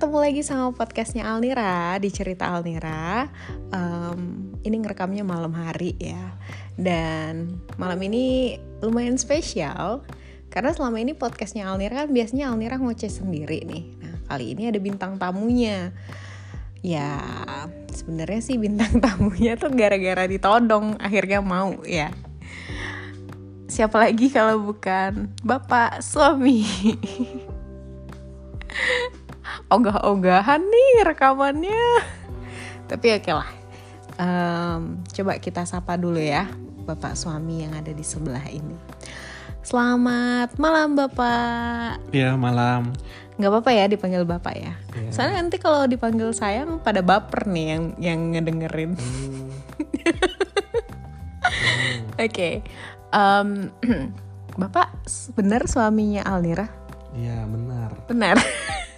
ketemu lagi sama podcastnya Alnira di cerita Alnira. Um, ini ngerekamnya malam hari ya, dan malam ini lumayan spesial karena selama ini podcastnya Alnira kan biasanya Alnira ngoceh sendiri nih. Nah kali ini ada bintang tamunya. Ya sebenarnya sih bintang tamunya tuh gara-gara ditodong akhirnya mau ya. Siapa lagi kalau bukan bapak suami? ogah-ogahan nih rekamannya tapi oke lah um, coba kita sapa dulu ya bapak suami yang ada di sebelah ini selamat malam bapak ya malam nggak apa-apa ya dipanggil bapak ya, ya. soalnya nanti kalau dipanggil sayang pada baper nih yang yang ngedengerin hmm. oke okay. um, bapak benar suaminya Alnira Iya benar. Benar.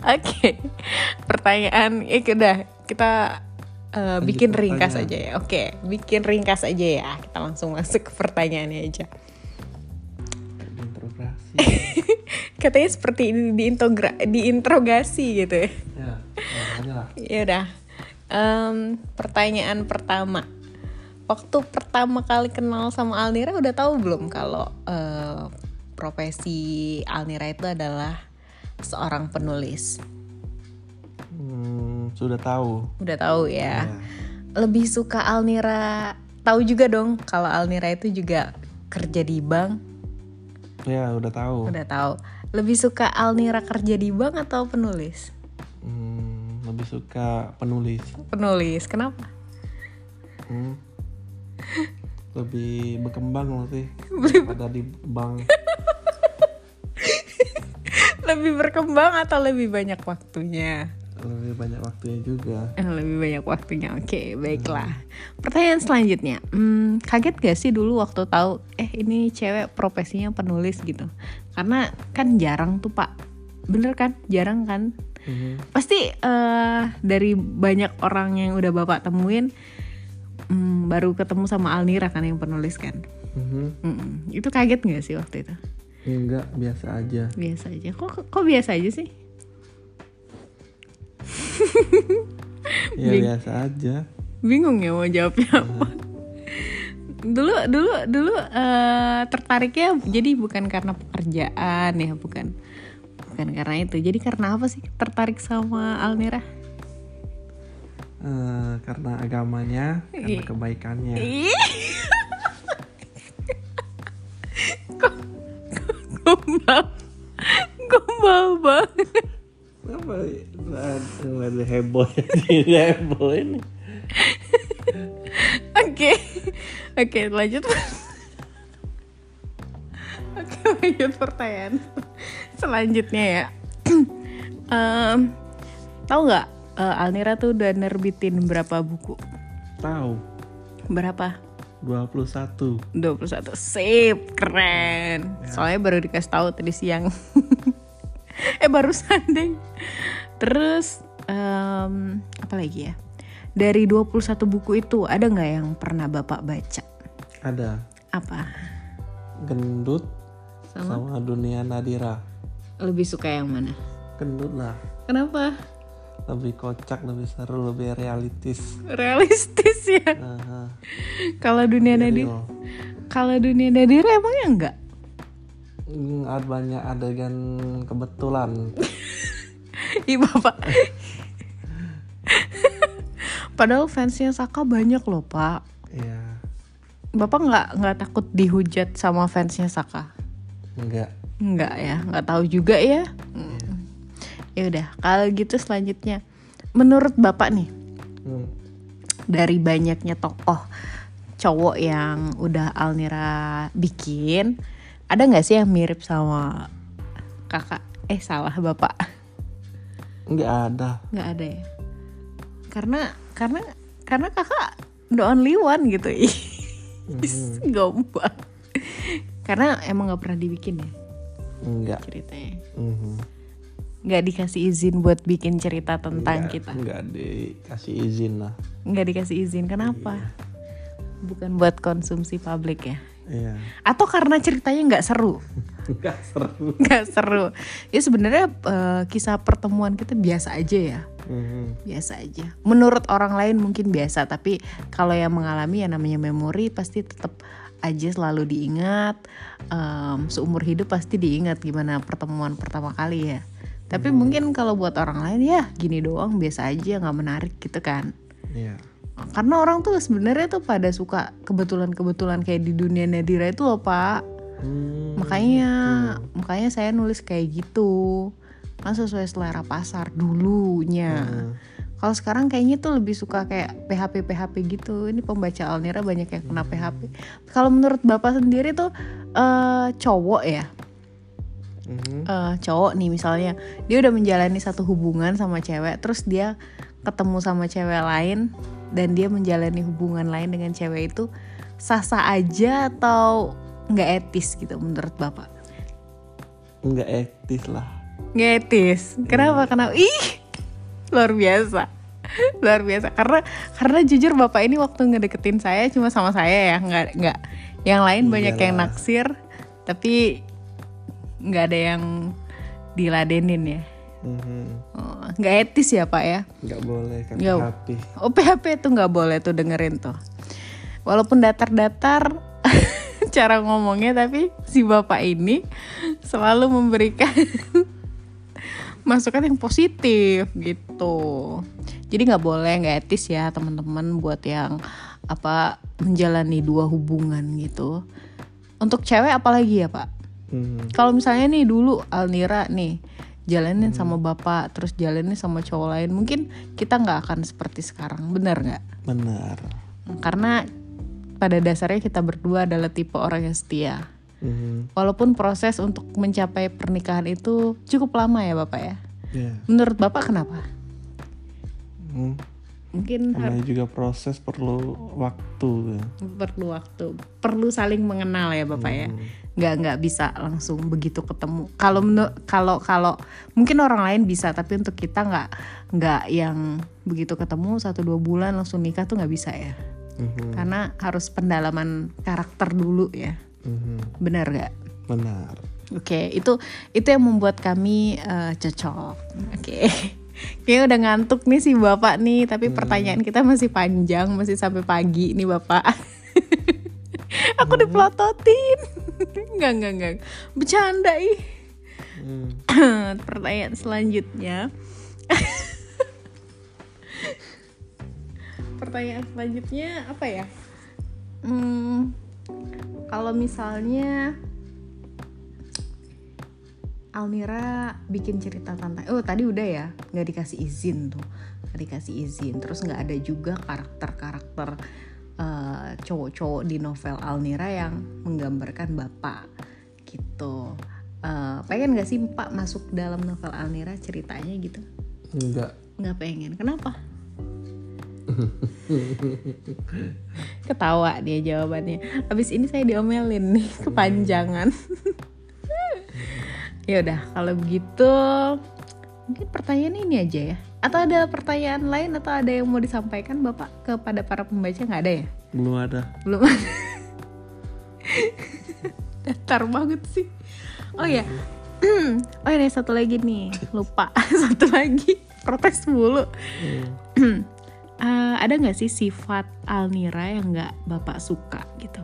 Oke, okay. pertanyaan, eh udah kita uh, bikin ringkas aja ya. Oke, okay. bikin ringkas aja ya. Kita langsung masuk ke pertanyaannya aja. Interogasi. Katanya seperti ini diintogra diinterogasi gitu ya. Ya, ya lah. Ya udah. Um, pertanyaan pertama. Waktu pertama kali kenal sama Alnira udah tahu belum kalau uh, profesi Alnira itu adalah seorang penulis? Hmm, sudah tahu. Udah tahu ya. ya. Lebih suka Alnira tahu juga dong kalau Alnira itu juga kerja di bank. Ya, udah tahu. Udah tahu. Lebih suka Alnira kerja di bank atau penulis? Hmm, lebih suka penulis. Penulis, kenapa? Hmm, lebih berkembang sih daripada di bank. Lebih berkembang atau lebih banyak waktunya? Lebih banyak waktunya juga. Eh, lebih banyak waktunya. Oke, okay, baiklah. Pertanyaan selanjutnya, hmm, kaget gak sih dulu waktu tahu, eh ini cewek profesinya penulis gitu? Karena kan jarang tuh pak, bener kan? Jarang kan? Hmm. Pasti uh, dari banyak orang yang udah bapak temuin, um, baru ketemu sama Alnira kan yang penulis kan? Hmm. Hmm, itu kaget gak sih waktu itu? Enggak, biasa aja. Biasa aja. Kok kok biasa aja sih? ya Bing biasa aja. Bingung ya mau jawabnya apa. dulu dulu dulu uh, tertariknya jadi bukan karena pekerjaan ya, bukan. Bukan karena itu. Jadi karena apa sih tertarik sama Almira? Uh, karena agamanya, karena kebaikannya. Heboh jadi heboh ini. Oke oke lanjut. Oke lanjut pertanyaan selanjutnya ya. Um, tahu nggak uh, Alnira tuh udah nerbitin berapa buku? Tahu. Berapa? 21 21 Sip, keren. Ya. Soalnya baru dikasih tahu tadi siang. Eh baru sanding Terus um, Apa lagi ya? Dari 21 buku itu Ada nggak yang pernah Bapak baca? Ada. Apa? Gendut Sama, sama Dunia Nadira. Lebih suka yang mana? Gendut lah. Kenapa? lebih kocak lebih seru lebih realistis realistis ya? Uh-huh. kalau dunia nadir kalau dunia nadir emangnya enggak hmm, ada banyak adegan kebetulan. Iya bapak Padahal fansnya Saka banyak loh pak. Iya. Bapak nggak nggak takut dihujat sama fansnya Saka? Enggak Enggak ya, nggak tahu juga ya. Hmm. Ya udah kalau gitu selanjutnya. Menurut bapak nih hmm. dari banyaknya tokoh cowok yang udah Alnira bikin ada nggak sih yang mirip sama kakak? Eh salah bapak. Nggak ada. Nggak ada ya karena karena karena kakak the only one gitu. Mm-hmm. gombal karena emang nggak pernah dibikin ya? Enggak. ceritanya. Mm-hmm nggak dikasih izin buat bikin cerita tentang nggak, kita? nggak dikasih izin lah. Nggak dikasih izin kenapa? Iya. bukan buat konsumsi publik ya? Iya. atau karena ceritanya nggak seru Nggak seru. nggak seru. Ya sebenarnya eh, kisah pertemuan kita biasa aja ya. Mhm. biasa aja. Menurut orang lain mungkin biasa tapi kalau yang mengalami yang namanya memori pasti tetap aja selalu diingat. Em, seumur hidup pasti diingat gimana pertemuan pertama kali ya. Tapi mungkin kalau buat orang lain ya gini doang biasa aja nggak menarik gitu kan. Iya. karena orang tuh sebenarnya tuh pada suka kebetulan-kebetulan kayak di dunia Nadira itu loh pak Hmm, makanya makanya saya nulis kayak gitu. Kan sesuai selera pasar dulunya. Hmm. kalau sekarang kayaknya tuh lebih suka kayak PHP PHP gitu. Ini pembaca Alnira banyak yang kena PHP kalau menurut bapak sendiri tuh eh, cowok ya? Eh, cowok nih misalnya. Dia udah menjalani satu hubungan sama cewek terus dia ketemu sama cewek lain dan dia menjalani hubungan lain dengan cewek itu sah-sah aja atau nggak etis gitu menurut bapak? Nggak etis lah. nggak etis? Kenapa? Kenapa? Ih luar biasa. Luar biasa. Karena karena jujur bapak ini waktu ngedeketin saya cuma sama saya ya. Nggak nggak. Yang lain banyak yang Iyalah. naksir tapi nggak ada yang diladenin ya. Mhm. Oh, nggak etis ya pak ya? Nggak boleh kan Nggak. HP. oh PHP tuh nggak boleh tuh dengerin tuh. Walaupun datar-datar cara ngomongnya tapi si bapak ini selalu memberikan masukan yang positif gitu. Jadi nggak boleh nggak etis ya teman-teman buat yang apa menjalani dua hubungan gitu. Untuk cewek apalagi ya pak? Mhm. kalau misalnya nih dulu Alnira nih jalanin sama bapak terus jalanin sama cowok lain mungkin kita nggak akan seperti sekarang. Benar nggak? Benar. karena pada dasarnya kita berdua adalah tipe orang yang setia Mhm. walaupun proses untuk mencapai pernikahan itu cukup lama ya bapak ya Ya. menurut bapak kenapa Hmm. mungkin Namanya juga proses perlu waktu. ya. perlu waktu perlu saling mengenal ya bapak ya Hmm. nggak nggak bisa langsung begitu ketemu kalau menu- kalau kalau mungkin orang lain bisa tapi untuk kita nggak nggak yang begitu ketemu satu dua bulan langsung nikah tuh nggak bisa ya Mhm. karena harus pendalaman karakter dulu ya Mhm. benar nggak Benar. Oke, itu itu yang membuat kami eh, cocok. Oke. Kayaknya udah ngantuk nih si Bapak nih, tapi pertanyaan kita masih panjang, masih sampai pagi nih Bapak. Aku dipelototin. Enggak, enggak, enggak. Bercanda ih. Hmm. Pertanyaan selanjutnya. Pertanyaan selanjutnya apa ya? Hmm, kalau misalnya Almira bikin cerita tentang oh tadi udah ya nggak dikasih izin tuh nggak dikasih izin. Terus nggak ada juga karakter-karakter eh, cowok-cowok di novel Almira yang menggambarkan bapak gitu. Eh, pengen gak sih pak masuk dalam novel Almira ceritanya gitu? Enggak. nggak pengen. Kenapa ketawa dia jawabannya. Habis ini saya diomelin nih kepanjangan. Ya udah kalau begitu mungkin pertanyaan ini aja ya. Atau ada pertanyaan lain atau ada yang mau disampaikan bapak kepada para pembaca? Nggak ada ya? Belum ada. belum. Ada datar banget sih. Oh ya. Oh ada satu lagi nih. Lupa. Satu lagi. Protes mulu. Hmm. Eh, ada nggak sih sifat Alnira yang nggak bapak suka gitu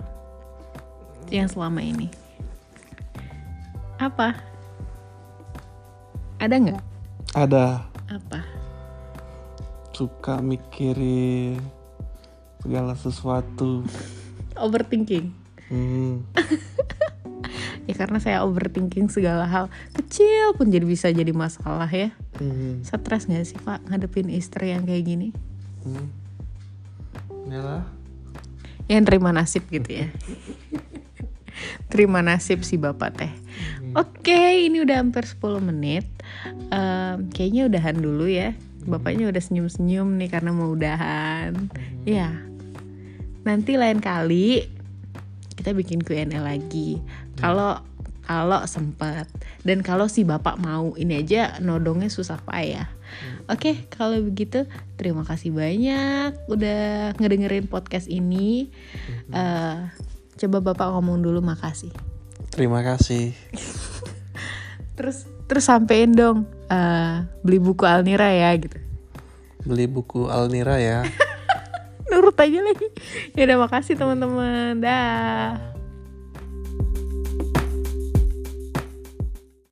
yang selama ini apa ada nggak Ada. apa Suka mikirin segala sesuatu. overthinking Hmm. ya karena saya overthinking segala hal kecil pun jadi bisa jadi masalah ya Hmm. stres nggak sih pak ngadepin istri yang kayak gini Hmm. Yalah. yang terima nasib gitu ya. Terima nasib si bapak teh. Oke ini udah hampir 10 menit. Em, kayaknya udahan dulu ya. Bapaknya udah senyum-senyum nih karena mau udahan. Ya. Nanti lain kali kita bikin Q&A lagi. Kalau kalau sempat dan kalau si bapak mau ini aja nodongnya susah payah. Oke kalau begitu terima kasih banyak udah ngedengerin podcast ini. Eh, coba bapak ngomong dulu makasih. Terima kasih. terus terus sampein dong eh, beli buku Alnira ya gitu. Beli buku Alnira ya. nurut aja lagi. Ya udah makasih teman-teman. Dah